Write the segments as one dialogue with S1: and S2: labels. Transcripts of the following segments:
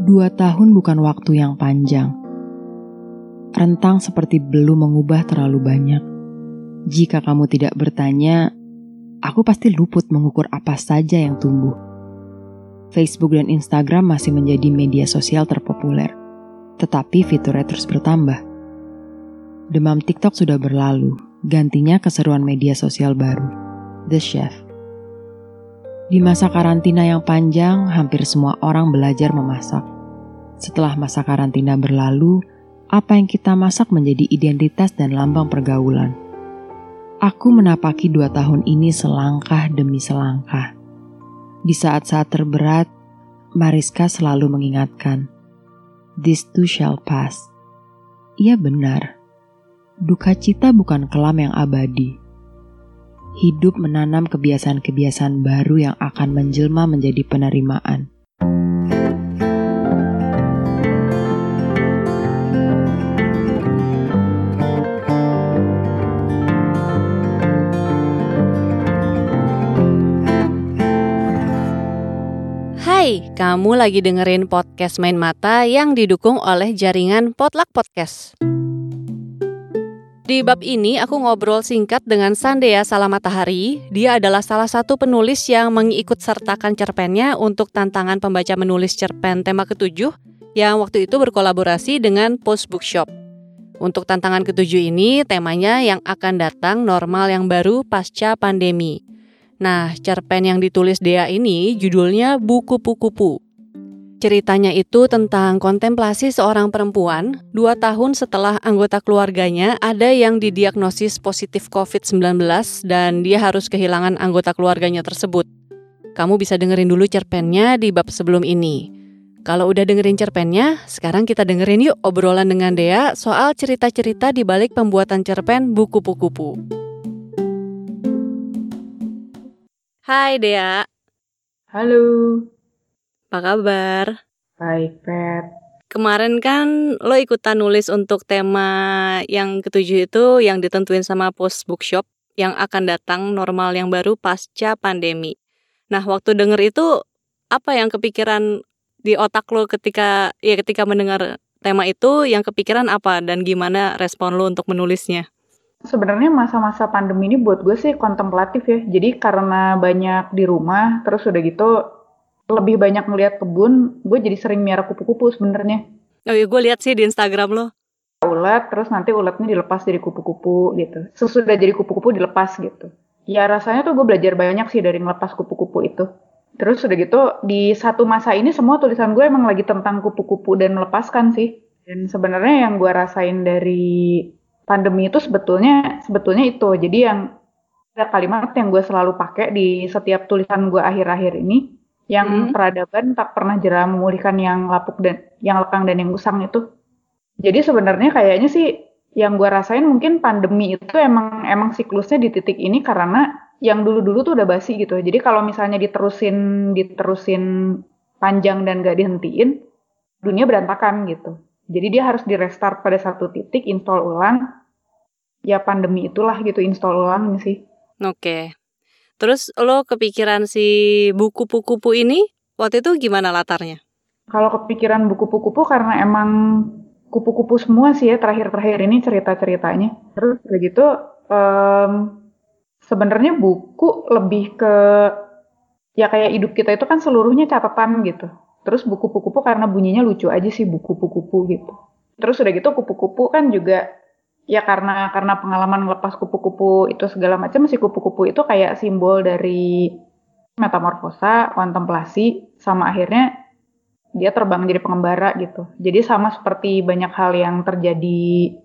S1: Dua tahun bukan waktu yang panjang. Rentang seperti belum mengubah terlalu banyak. Jika kamu tidak bertanya, aku pasti luput mengukur apa saja yang tumbuh. Facebook dan Instagram masih menjadi media sosial terpopuler, tetapi fiturnya terus bertambah. Demam TikTok sudah berlalu, gantinya keseruan media sosial baru, The Chef. Di masa karantina yang panjang, hampir semua orang belajar memasak. Setelah masa karantina berlalu, apa yang kita masak menjadi identitas dan lambang pergaulan. Aku menapaki dua tahun ini selangkah demi selangkah. Di saat-saat terberat, Mariska selalu mengingatkan, This too shall pass. Ia benar duka cita bukan kelam yang abadi. Hidup menanam kebiasaan-kebiasaan baru yang akan menjelma menjadi penerimaan.
S2: Hai, kamu lagi dengerin podcast Main Mata yang didukung oleh jaringan Potluck Podcast. Di bab ini aku ngobrol singkat dengan Sandea Salamatahari. Dia adalah salah satu penulis yang mengikut sertakan cerpennya untuk tantangan pembaca menulis cerpen tema ketujuh yang waktu itu berkolaborasi dengan Post Bookshop. Untuk tantangan ketujuh ini temanya yang akan datang normal yang baru pasca pandemi. Nah, cerpen yang ditulis Dea ini judulnya Buku Pukupu. Ceritanya itu tentang kontemplasi seorang perempuan dua tahun setelah anggota keluarganya ada yang didiagnosis positif COVID-19 dan dia harus kehilangan anggota keluarganya tersebut. Kamu bisa dengerin dulu cerpennya di bab sebelum ini. Kalau udah dengerin cerpennya, sekarang kita dengerin yuk obrolan dengan Dea soal cerita-cerita di balik pembuatan cerpen Buku Pukupu. Hai Dea.
S3: Halo.
S2: Apa kabar?
S3: Baik, Pep.
S2: Kemarin kan lo ikutan nulis untuk tema yang ketujuh itu yang ditentuin sama Post Bookshop yang akan datang normal yang baru pasca pandemi. Nah, waktu denger itu apa yang kepikiran di otak lo ketika ya ketika mendengar tema itu yang kepikiran apa dan gimana respon lo untuk menulisnya?
S3: Sebenarnya masa-masa pandemi ini buat gue sih kontemplatif ya. Jadi karena banyak di rumah, terus udah gitu lebih banyak ngeliat kebun, gue jadi sering miara kupu-kupu sebenarnya.
S2: Oh iya, gue lihat sih di Instagram lo.
S3: Ulat, terus nanti ulatnya dilepas dari kupu-kupu gitu. Sesudah jadi kupu-kupu dilepas gitu. Ya rasanya tuh gue belajar banyak sih dari ngelepas kupu-kupu itu. Terus udah gitu, di satu masa ini semua tulisan gue emang lagi tentang kupu-kupu dan melepaskan sih. Dan sebenarnya yang gue rasain dari pandemi itu sebetulnya sebetulnya itu. Jadi yang ada kalimat yang gue selalu pakai di setiap tulisan gue akhir-akhir ini yang hmm. peradaban tak pernah jerah memulihkan yang lapuk dan yang lekang dan yang usang itu. Jadi sebenarnya kayaknya sih yang gue rasain mungkin pandemi itu emang emang siklusnya di titik ini karena yang dulu-dulu tuh udah basi gitu. Jadi kalau misalnya diterusin diterusin panjang dan gak dihentiin, dunia berantakan gitu. Jadi dia harus di restart pada satu titik, install ulang. Ya pandemi itulah gitu, install ulang sih.
S2: Oke. Okay. Terus lo kepikiran si buku kupu ini waktu itu gimana latarnya?
S3: Kalau kepikiran buku kupu karena emang kupu-kupu semua sih ya terakhir-terakhir ini cerita-ceritanya. Terus begitu um, sebenarnya buku lebih ke ya kayak hidup kita itu kan seluruhnya catatan gitu. Terus buku kupu karena bunyinya lucu aja sih buku kupu gitu. Terus udah gitu kupu-kupu kan juga ya karena karena pengalaman ngelepas kupu-kupu itu segala macam si kupu-kupu itu kayak simbol dari metamorfosa, kontemplasi sama akhirnya dia terbang jadi pengembara gitu. Jadi sama seperti banyak hal yang terjadi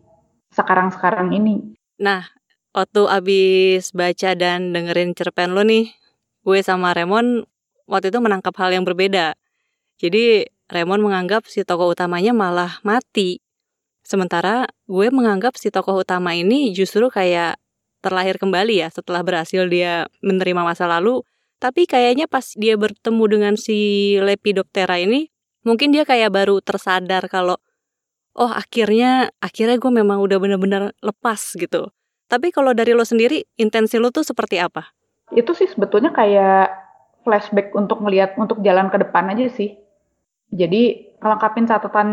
S3: sekarang-sekarang ini.
S2: Nah, waktu abis baca dan dengerin cerpen lo nih, gue sama Remon waktu itu menangkap hal yang berbeda. Jadi Remon menganggap si tokoh utamanya malah mati Sementara gue menganggap si tokoh utama ini justru kayak terlahir kembali ya setelah berhasil dia menerima masa lalu. Tapi kayaknya pas dia bertemu dengan si Lepidoptera ini, mungkin dia kayak baru tersadar kalau oh akhirnya akhirnya gue memang udah bener-bener lepas gitu. Tapi kalau dari lo sendiri, intensi lo tuh seperti apa?
S3: Itu sih sebetulnya kayak flashback untuk melihat untuk jalan ke depan aja sih. Jadi kelengkapin catatan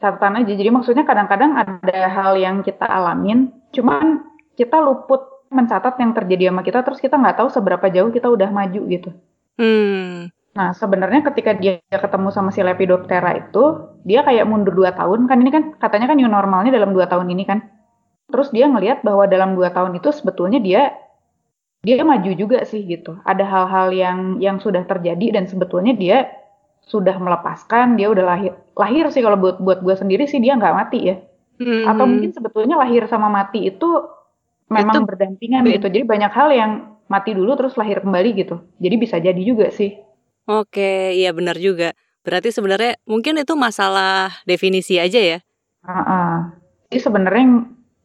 S3: catatan aja. Jadi maksudnya kadang-kadang ada hal yang kita alamin, cuman kita luput mencatat yang terjadi sama kita, terus kita nggak tahu seberapa jauh kita udah maju gitu.
S2: Hmm.
S3: Nah sebenarnya ketika dia ketemu sama si Lepidoptera itu, dia kayak mundur dua tahun kan ini kan katanya kan new normalnya dalam dua tahun ini kan. Terus dia ngelihat bahwa dalam dua tahun itu sebetulnya dia dia maju juga sih gitu. Ada hal-hal yang yang sudah terjadi dan sebetulnya dia sudah melepaskan, dia udah lahir. Lahir sih kalau buat buat gue sendiri sih dia nggak mati ya.
S2: Hmm.
S3: Atau mungkin sebetulnya lahir sama mati itu memang
S2: Itu
S3: berdampingan gitu. Jadi banyak hal yang mati dulu terus lahir kembali gitu. Jadi bisa jadi juga sih.
S2: Oke, iya benar juga. Berarti sebenarnya mungkin itu masalah definisi aja ya.
S3: Heeh. Jadi sebenarnya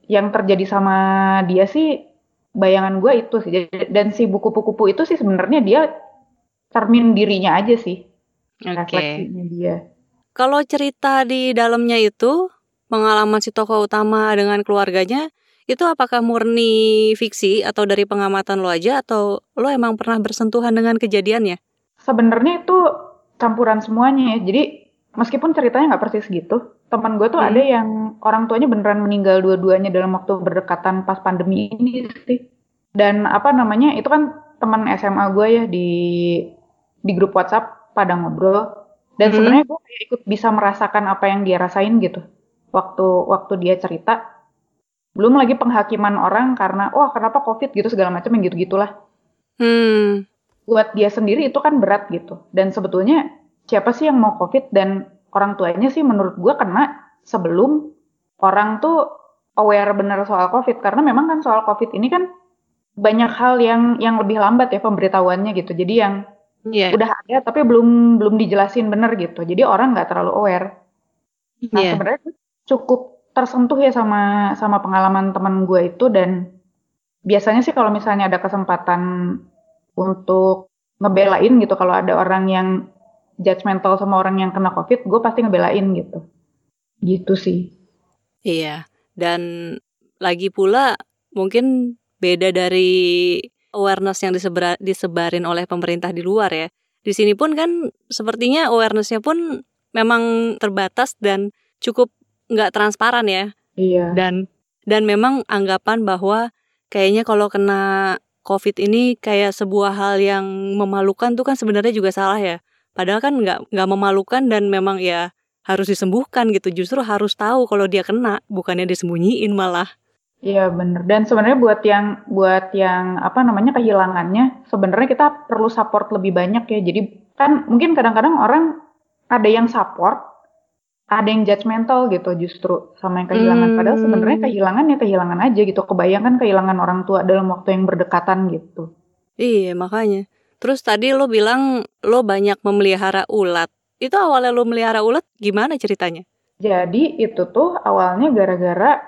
S3: yang, terjadi sama dia sih bayangan gue itu sih. Dan si buku kupu itu sih sebenarnya dia cermin dirinya aja sih.
S2: Oke.
S3: Refleksinya dia.
S2: Kalau cerita di dalamnya itu pengalaman si tokoh utama dengan keluarganya itu apakah murni fiksi atau dari pengamatan lo aja atau lo emang pernah bersentuhan dengan kejadiannya?
S3: Sebenarnya itu campuran semuanya ya. Jadi meskipun ceritanya nggak persis gitu, teman gue tuh
S2: Hmm.
S3: ada yang orang tuanya beneran meninggal dua-duanya dalam waktu berdekatan pas pandemi ini sih. Dan apa namanya itu kan teman SMA gue ya di di grup WhatsApp pada ngobrol. Dan
S2: Hmm.
S3: sebenarnya gue kayak ikut bisa merasakan apa yang dia rasain gitu. Waktu waktu dia cerita. Belum lagi penghakiman orang karena wah kenapa COVID gitu segala macam yang gitu-gitulah
S2: Hmm,
S3: buat dia sendiri itu kan berat gitu. Dan sebetulnya siapa sih yang mau COVID dan orang tuanya sih menurut gua kena sebelum orang tuh aware bener soal COVID karena memang kan soal COVID ini kan banyak hal yang yang lebih lambat ya pemberitahuannya gitu. Jadi yang
S2: iya,
S3: udah ada tapi belum belum dijelasin bener gitu. Jadi orang nggak terlalu aware. Nah
S2: iya.
S3: sebenarnya cukup tersentuh ya sama sama pengalaman teman gue itu dan biasanya sih kalau misalnya ada kesempatan untuk ngebelain gitu kalau ada orang yang judgmental sama orang yang kena covid gue pasti ngebelain gitu gitu sih
S2: Iya, dan lagi pula mungkin beda dari awareness yang disebra- disebarin oleh pemerintah di luar ya. Di sini pun kan sepertinya awarenessnya pun memang terbatas dan cukup nggak transparan ya.
S3: iya
S2: Dan dan memang anggapan bahwa kayaknya kalau kena COVID ini kayak sebuah hal yang memalukan tuh kan sebenarnya juga salah ya. Padahal kan nggak nggak memalukan dan memang ya harus disembuhkan gitu. Justru harus tahu kalau dia kena, bukannya disembunyiin malah.
S3: Iya bener dan sebenarnya buat yang buat yang apa namanya kehilangannya sebenarnya kita perlu support lebih banyak ya jadi kan mungkin kadang-kadang orang ada yang support ada yang judgmental gitu justru sama yang kehilangan padahal
S2: Hmm.
S3: sebenarnya kehilangan ya kehilangan aja gitu kebayangkan kehilangan orang tua dalam waktu yang berdekatan gitu
S2: Iya, makanya. Terus tadi lo bilang lo banyak memelihara ulat. Itu awalnya lo melihara ulat gimana ceritanya?
S3: jadi itu tuh awalnya gara-gara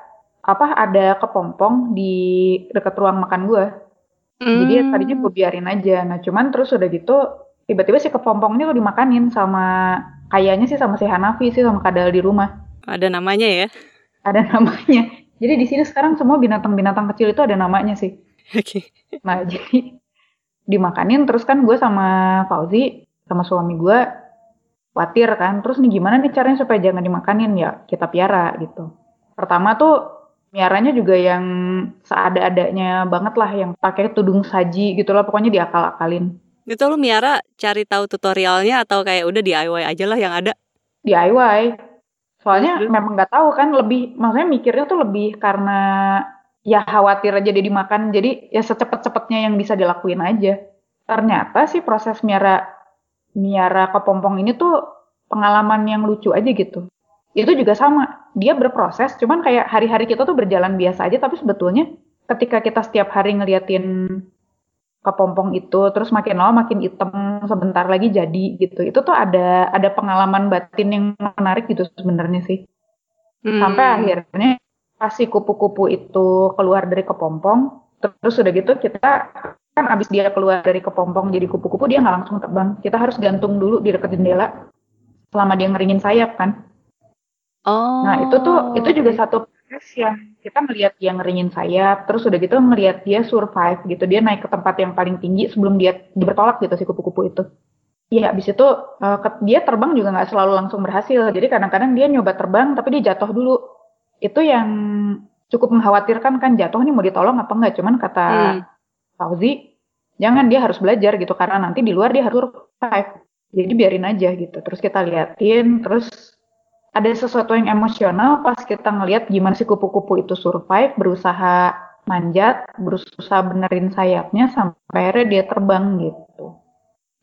S3: apa ada kepompong di dekat ruang makan gua jadi ya
S2: Hmm.
S3: tadinya gue biarin aja nah cuman terus udah gitu tiba-tiba si kepompong ini tuh dimakanin sama kayaknya sih sama si Hanafi sih sama kadal di rumah
S2: Ada namanya ya?
S3: ada namanya jadi di sini sekarang semua binatang-binatang kecil itu ada namanya sih
S2: Oke.
S3: Nah, jadi dimakanin terus kan gue sama Fauzi sama suami gue khawatir kan. Terus nih gimana nih caranya supaya jangan dimakanin ya kita piara gitu. Pertama tuh miaranya juga yang seada-adanya banget lah yang pakai tudung saji gitu lah pokoknya diakal-akalin.
S2: Itu lo miara cari tahu tutorialnya atau kayak udah DIY aja lah yang ada?
S3: DIY. Soalnya
S2: terus?
S3: memang nggak tahu kan lebih maksudnya mikirnya tuh lebih karena ya khawatir aja dia dimakan jadi ya secepat-cepatnya yang bisa dilakuin aja. Ternyata sih proses miara miara kepompong ini tuh pengalaman yang lucu aja gitu. Itu juga sama, dia berproses cuman kayak hari-hari kita tuh berjalan biasa aja tapi sebetulnya ketika kita setiap hari ngeliatin kepompong itu terus makin lama makin hitam sebentar lagi jadi gitu. Itu tuh ada ada pengalaman batin yang menarik gitu sebenarnya sih. Sampai
S2: Hmm.
S3: akhirnya pas si kupu-kupu itu keluar dari kepompong terus udah gitu kita kan abis dia keluar dari kepompong jadi kupu-kupu dia nggak langsung terbang. Kita harus gantung dulu di dekat jendela selama dia ngeringin sayap kan
S2: Oh.
S3: Nah itu tuh itu juga satu proses yang kita ngelihat dia ngeringin sayap, terus udah gitu ngelihat dia survive gitu, dia naik ke tempat yang paling tinggi sebelum dia bertolak gitu si kupu-kupu itu. Iya, abis itu uh, dia terbang juga nggak selalu langsung berhasil. Jadi kadang-kadang dia nyoba terbang tapi dia jatuh dulu. Itu yang cukup mengkhawatirkan kan jatuh nih mau ditolong apa enggak. Cuman kata hmm. Fauzi, jangan dia harus belajar gitu karena nanti di luar dia harus survive. Jadi biarin aja gitu. Terus kita liatin, terus ada sesuatu yang emosional pas kita ngelihat gimana si kupu-kupu itu survive, berusaha manjat, berusaha benerin sayapnya sampai akhirnya dia terbang gitu.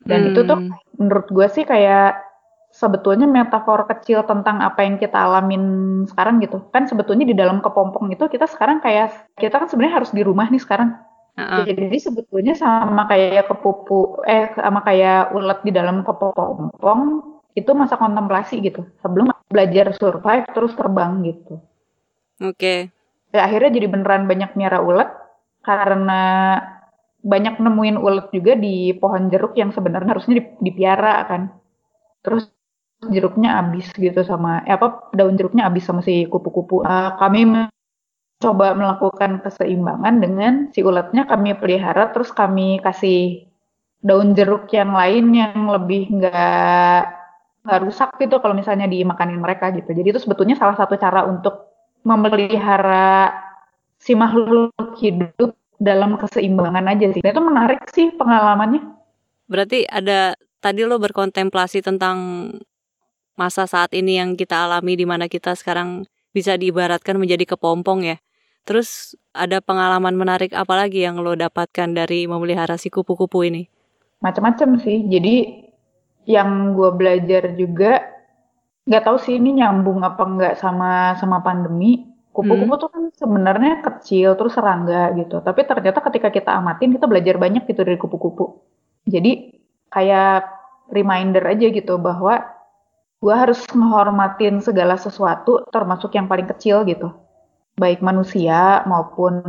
S3: Dan hmm. itu tuh hmm. menurut gue sih kayak sebetulnya metafor kecil tentang apa yang kita alamin sekarang gitu. Kan sebetulnya di dalam kepompong itu kita sekarang kayak kita kan sebenarnya harus di rumah nih sekarang. Uh-uh. Jadi sebetulnya sama kayak kepupu eh sama kayak ulat di dalam kepompong itu masa kontemplasi gitu. Sebelum belajar survive terus terbang gitu.
S2: Oke. Okay.
S3: Ya, akhirnya jadi beneran banyak miara ulat karena banyak nemuin ulet juga di pohon jeruk yang sebenarnya harusnya dipiara kan. Terus jeruknya habis gitu sama eh, apa daun jeruknya habis sama si kupu-kupu. Uh, kami mencoba melakukan keseimbangan dengan si uletnya kami pelihara terus kami kasih daun jeruk yang lain yang lebih nggak nggak rusak gitu kalau misalnya dimakanin mereka gitu. Jadi itu sebetulnya salah satu cara untuk memelihara si makhluk hidup dalam keseimbangan aja sih. Itu menarik sih pengalamannya.
S2: Berarti ada tadi lo berkontemplasi tentang masa saat ini yang kita alami di mana kita sekarang bisa diibaratkan menjadi kepompong ya. Terus ada pengalaman menarik apa lagi yang lo dapatkan dari memelihara si kupu-kupu ini?
S3: Macam-macam sih. Jadi yang gue belajar juga nggak tahu sih ini nyambung apa nggak sama sama pandemi Kupu-kupu hmm. tuh kan sebenarnya kecil terus serangga gitu. Tapi ternyata ketika kita amatin kita belajar banyak gitu dari kupu-kupu. Jadi kayak reminder aja gitu bahwa gue harus menghormatin segala sesuatu termasuk yang paling kecil gitu. Baik manusia maupun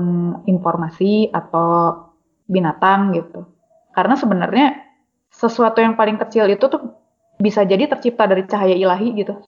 S3: informasi atau binatang gitu. Karena sebenarnya sesuatu yang paling kecil itu tuh bisa jadi tercipta dari cahaya ilahi gitu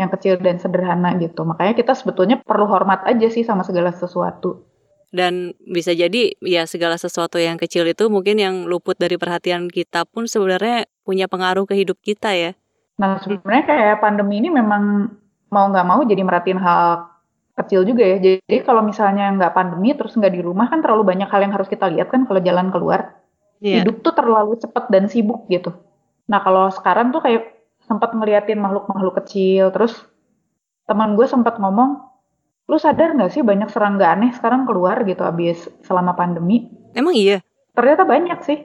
S3: yang kecil dan sederhana gitu. Makanya kita sebetulnya perlu hormat aja sih sama segala sesuatu.
S2: Dan bisa jadi ya segala sesuatu yang kecil itu mungkin yang luput dari perhatian kita pun sebenarnya punya pengaruh ke hidup kita ya.
S3: Nah sebenarnya kayak pandemi ini memang mau nggak mau jadi merhatiin hal kecil juga ya. Jadi kalau misalnya nggak pandemi terus nggak di rumah kan terlalu banyak hal yang harus kita lihat kan kalau jalan keluar. Yeah. Hidup tuh terlalu cepat dan sibuk gitu. Nah kalau sekarang tuh kayak sempat ngeliatin makhluk-makhluk kecil terus teman gue sempat ngomong lu sadar nggak sih banyak serangga aneh sekarang keluar gitu abis selama pandemi
S2: emang iya
S3: ternyata banyak sih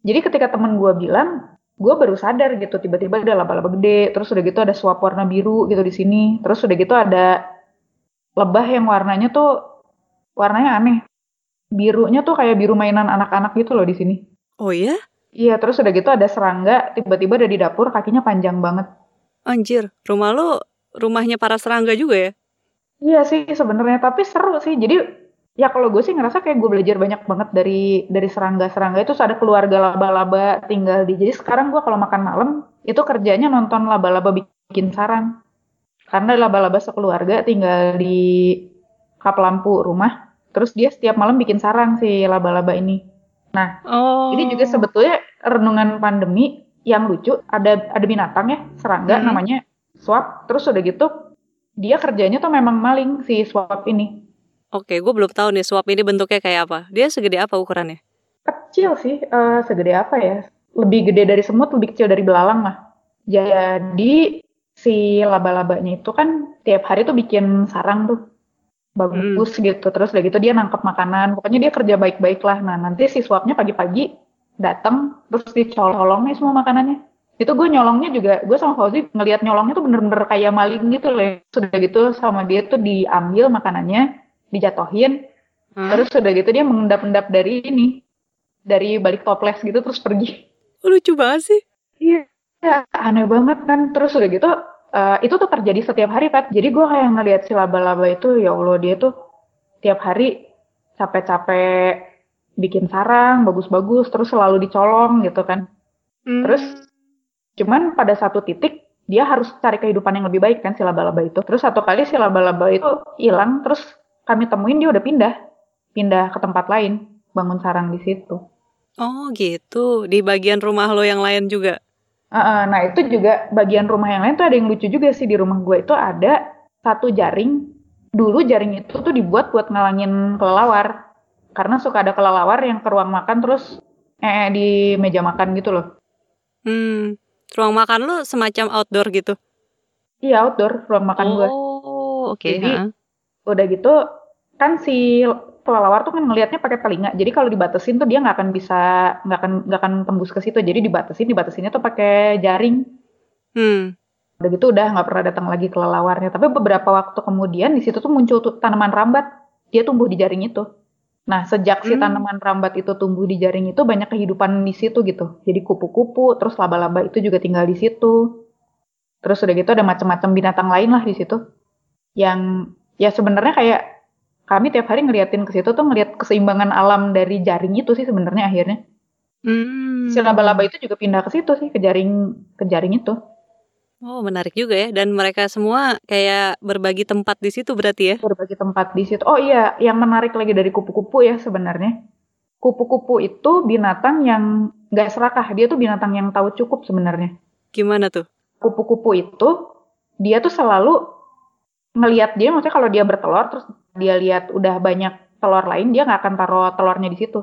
S3: jadi ketika teman gue bilang gue baru sadar gitu tiba-tiba ada laba-laba gede terus udah gitu ada suap warna biru gitu di sini terus udah gitu ada lebah yang warnanya tuh warnanya aneh birunya tuh kayak biru mainan anak-anak gitu loh di sini
S2: oh iya
S3: Iya, terus udah gitu ada serangga, tiba-tiba ada di dapur, kakinya panjang banget.
S2: Anjir, rumah lo rumahnya para serangga juga ya?
S3: Iya sih sebenarnya, tapi seru sih. Jadi ya kalau gue sih ngerasa kayak gue belajar banyak banget dari dari serangga-serangga itu ada keluarga laba-laba tinggal di. Jadi sekarang gue kalau makan malam itu kerjanya nonton laba-laba bikin sarang. Karena laba-laba sekeluarga tinggal di kap lampu rumah. Terus dia setiap malam bikin sarang si laba-laba ini. Nah, oh. ini juga sebetulnya renungan pandemi yang lucu. Ada ada binatang ya, serangga hmm. namanya swap. Terus udah gitu, dia kerjanya tuh memang maling si swap ini.
S2: Oke, gue belum tahu nih swap ini bentuknya kayak apa. Dia segede apa ukurannya?
S3: Kecil sih, uh, segede apa ya? Lebih gede dari semut, lebih kecil dari belalang lah. Jadi si laba-labanya itu kan tiap hari tuh bikin sarang tuh bagus hmm. gitu. Terus udah gitu dia nangkep makanan. Pokoknya dia kerja baik-baik lah. Nah nanti si swapnya pagi-pagi datang terus dicolong nih semua makanannya. Itu gue nyolongnya juga gue sama Fauzi ngelihat nyolongnya tuh bener-bener kayak maling gitu loh. Sudah gitu sama dia tuh diambil makanannya dijatohin. Hmm. terus sudah gitu dia mengendap-endap dari ini dari balik toples gitu terus pergi.
S2: Lucu banget sih?
S3: Iya aneh banget kan. Terus udah gitu uh, itu tuh terjadi setiap hari Pat. Jadi gue kayak ngeliat si laba-laba itu ya Allah dia tuh tiap hari capek-capek bikin sarang bagus-bagus terus selalu dicolong gitu kan. Hmm. Terus cuman pada satu titik dia harus cari kehidupan yang lebih baik kan si laba-laba itu. Terus satu kali si laba-laba itu hilang terus kami temuin dia udah pindah pindah ke tempat lain bangun sarang di situ.
S2: Oh gitu di bagian rumah lo yang lain juga?
S3: Uh, nah itu juga bagian rumah yang lain tuh ada yang lucu juga sih di rumah gue itu ada satu jaring. Dulu jaring itu tuh dibuat buat ngalangin kelelawar. Karena suka ada kelelawar yang ke ruang makan terus eh di meja makan gitu loh.
S2: Hmm, ruang makan lu semacam outdoor gitu?
S3: Iya outdoor ruang makan
S2: oh,
S3: gue.
S2: Oh oke. Okay,
S3: Jadi udah gitu kan si kelelawar tuh kan ngelihatnya pakai telinga. Jadi kalau dibatasin tuh dia nggak akan bisa nggak akan nggak akan tembus ke situ. Jadi dibatasin dibatasinnya tuh pakai jaring.
S2: Hmm.
S3: Udah gitu udah nggak pernah datang lagi kelelawarnya. Tapi beberapa waktu kemudian di situ tuh muncul tuh tanaman rambat. Dia tumbuh di jaring itu. Nah sejak si
S2: Hmm.
S3: tanaman rambat itu tumbuh di jaring itu banyak kehidupan di situ gitu. Jadi kupu-kupu, terus laba-laba itu juga tinggal di situ. Terus udah gitu ada macam-macam binatang lain lah di situ. Yang ya sebenarnya kayak kami tiap hari ngeliatin ke situ tuh ngeliat keseimbangan alam dari jaring itu sih sebenarnya akhirnya.
S2: Hmm.
S3: Si laba-laba itu juga pindah ke situ sih ke jaring ke jaring itu.
S2: Oh menarik juga ya. Dan mereka semua kayak berbagi tempat di situ berarti ya?
S3: Berbagi tempat di situ. Oh iya, yang menarik lagi dari kupu-kupu ya sebenarnya. Kupu-kupu itu binatang yang nggak serakah. Dia tuh binatang yang tahu cukup sebenarnya.
S2: Gimana tuh?
S3: Kupu-kupu itu dia tuh selalu ngelihat dia maksudnya kalau dia bertelur terus dia lihat udah banyak telur lain dia nggak akan taruh telurnya di situ.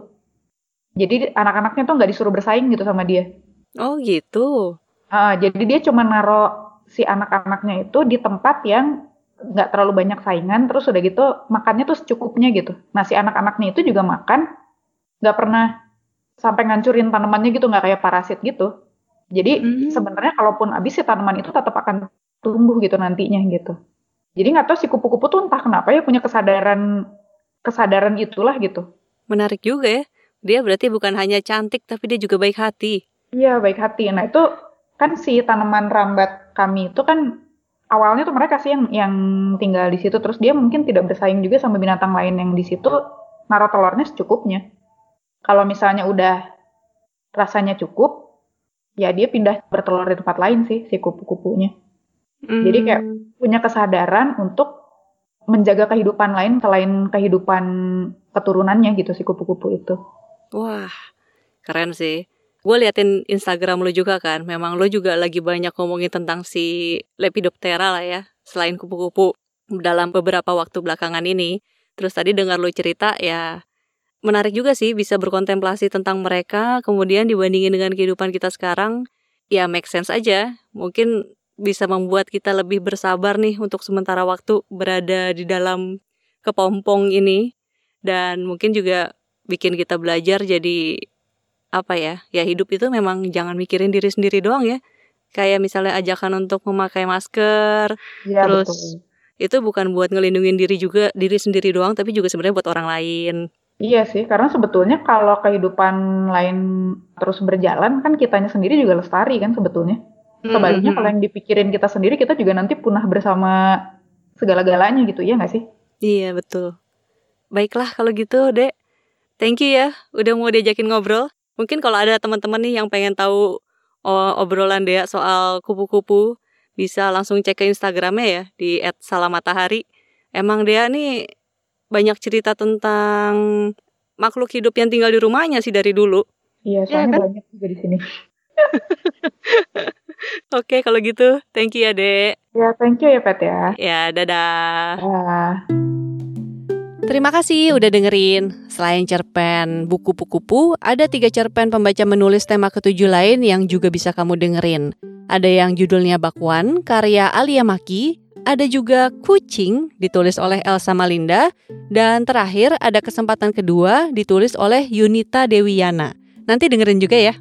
S3: Jadi anak-anaknya tuh nggak disuruh bersaing gitu sama dia.
S2: Oh gitu.
S3: Ah, jadi dia cuma naro si anak-anaknya itu di tempat yang nggak terlalu banyak saingan, terus udah gitu makannya tuh secukupnya gitu. Nah si anak-anaknya itu juga makan, nggak pernah sampai ngancurin tanamannya gitu, nggak kayak parasit gitu. Jadi
S2: Hmm.
S3: sebenarnya kalaupun habis si tanaman itu tetap akan tumbuh gitu nantinya gitu. Jadi nggak tahu si kupu-kupu tuh entah kenapa ya punya kesadaran kesadaran itulah gitu.
S2: Menarik juga ya. Dia berarti bukan hanya cantik tapi dia juga baik hati.
S3: Iya, baik hati. Nah, itu kan si tanaman rambat kami itu kan awalnya tuh mereka sih yang yang tinggal di situ terus dia mungkin tidak bersaing juga sama binatang lain yang di situ naruh telurnya secukupnya. Kalau misalnya udah rasanya cukup, ya dia pindah bertelur di tempat lain sih si kupu-kupunya. Jadi kayak
S2: Hmm.
S3: punya kesadaran untuk menjaga kehidupan lain selain kehidupan keturunannya gitu si kupu-kupu itu.
S2: Wah, keren sih. Gue liatin Instagram lu juga kan, memang lu juga lagi banyak ngomongin tentang si Lepidoptera lah ya, selain kupu-kupu dalam beberapa waktu belakangan ini. Terus tadi dengar lu cerita ya menarik juga sih bisa berkontemplasi tentang mereka, kemudian dibandingin dengan kehidupan kita sekarang, ya make sense aja. Mungkin bisa membuat kita lebih bersabar nih untuk sementara waktu berada di dalam kepompong ini dan mungkin juga bikin kita belajar jadi apa ya ya hidup itu memang jangan mikirin diri sendiri doang ya kayak misalnya ajakan untuk memakai masker
S3: Iya
S2: Terus,
S3: betul.
S2: itu bukan buat ngelindungin diri juga diri sendiri doang tapi juga sebenarnya buat orang lain
S3: Iya sih, karena sebetulnya kalau kehidupan lain terus berjalan kan kitanya sendiri juga lestari kan sebetulnya. Sebaliknya
S2: Mm-mm.
S3: kalau yang dipikirin kita sendiri kita juga nanti punah bersama segala-galanya gitu ya nggak sih?
S2: iya betul baiklah kalau gitu dek thank you ya udah mau diajakin ngobrol mungkin kalau ada teman-teman nih yang pengen tahu oh, obrolan Dea soal kupu-kupu bisa langsung cek ke Instagramnya ya di @salamatahari emang Dea nih banyak cerita tentang makhluk hidup yang tinggal di rumahnya sih dari dulu
S3: Iya,
S2: Iya
S3: soalnya
S2: kan?
S3: banyak juga di sini.
S2: oke kalau gitu thank you ya dek
S3: Ya, thank you ya Pet ya.
S2: ya dadah
S3: Ah.
S2: Terima kasih udah dengerin. Selain cerpen buku kupu ada tiga cerpen pembaca menulis tema ketujuh lain yang juga bisa kamu dengerin. Ada yang judulnya Bakwan, karya Alia Maki. Ada juga Kucing, ditulis oleh Elsa Malinda. Dan terakhir ada kesempatan kedua, ditulis oleh Yunita Dewiyana. Nanti dengerin juga ya.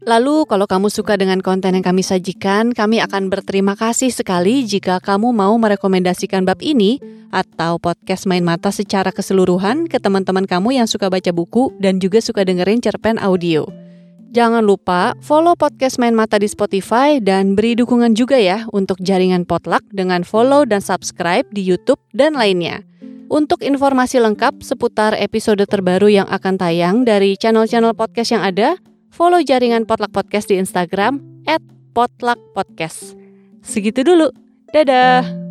S2: Lalu kalau kamu suka dengan konten yang kami sajikan, kami akan berterima kasih sekali jika kamu mau merekomendasikan bab ini atau podcast Main Mata secara keseluruhan ke teman-teman kamu yang suka baca buku dan juga suka dengerin cerpen audio. Jangan lupa follow podcast Main Mata di Spotify dan beri dukungan juga ya untuk jaringan Potluck dengan follow dan subscribe di YouTube dan lainnya. Untuk informasi lengkap seputar episode terbaru yang akan tayang dari channel-channel podcast yang ada, follow jaringan Potluck Podcast di Instagram @potluckpodcast. Segitu dulu. Dadah.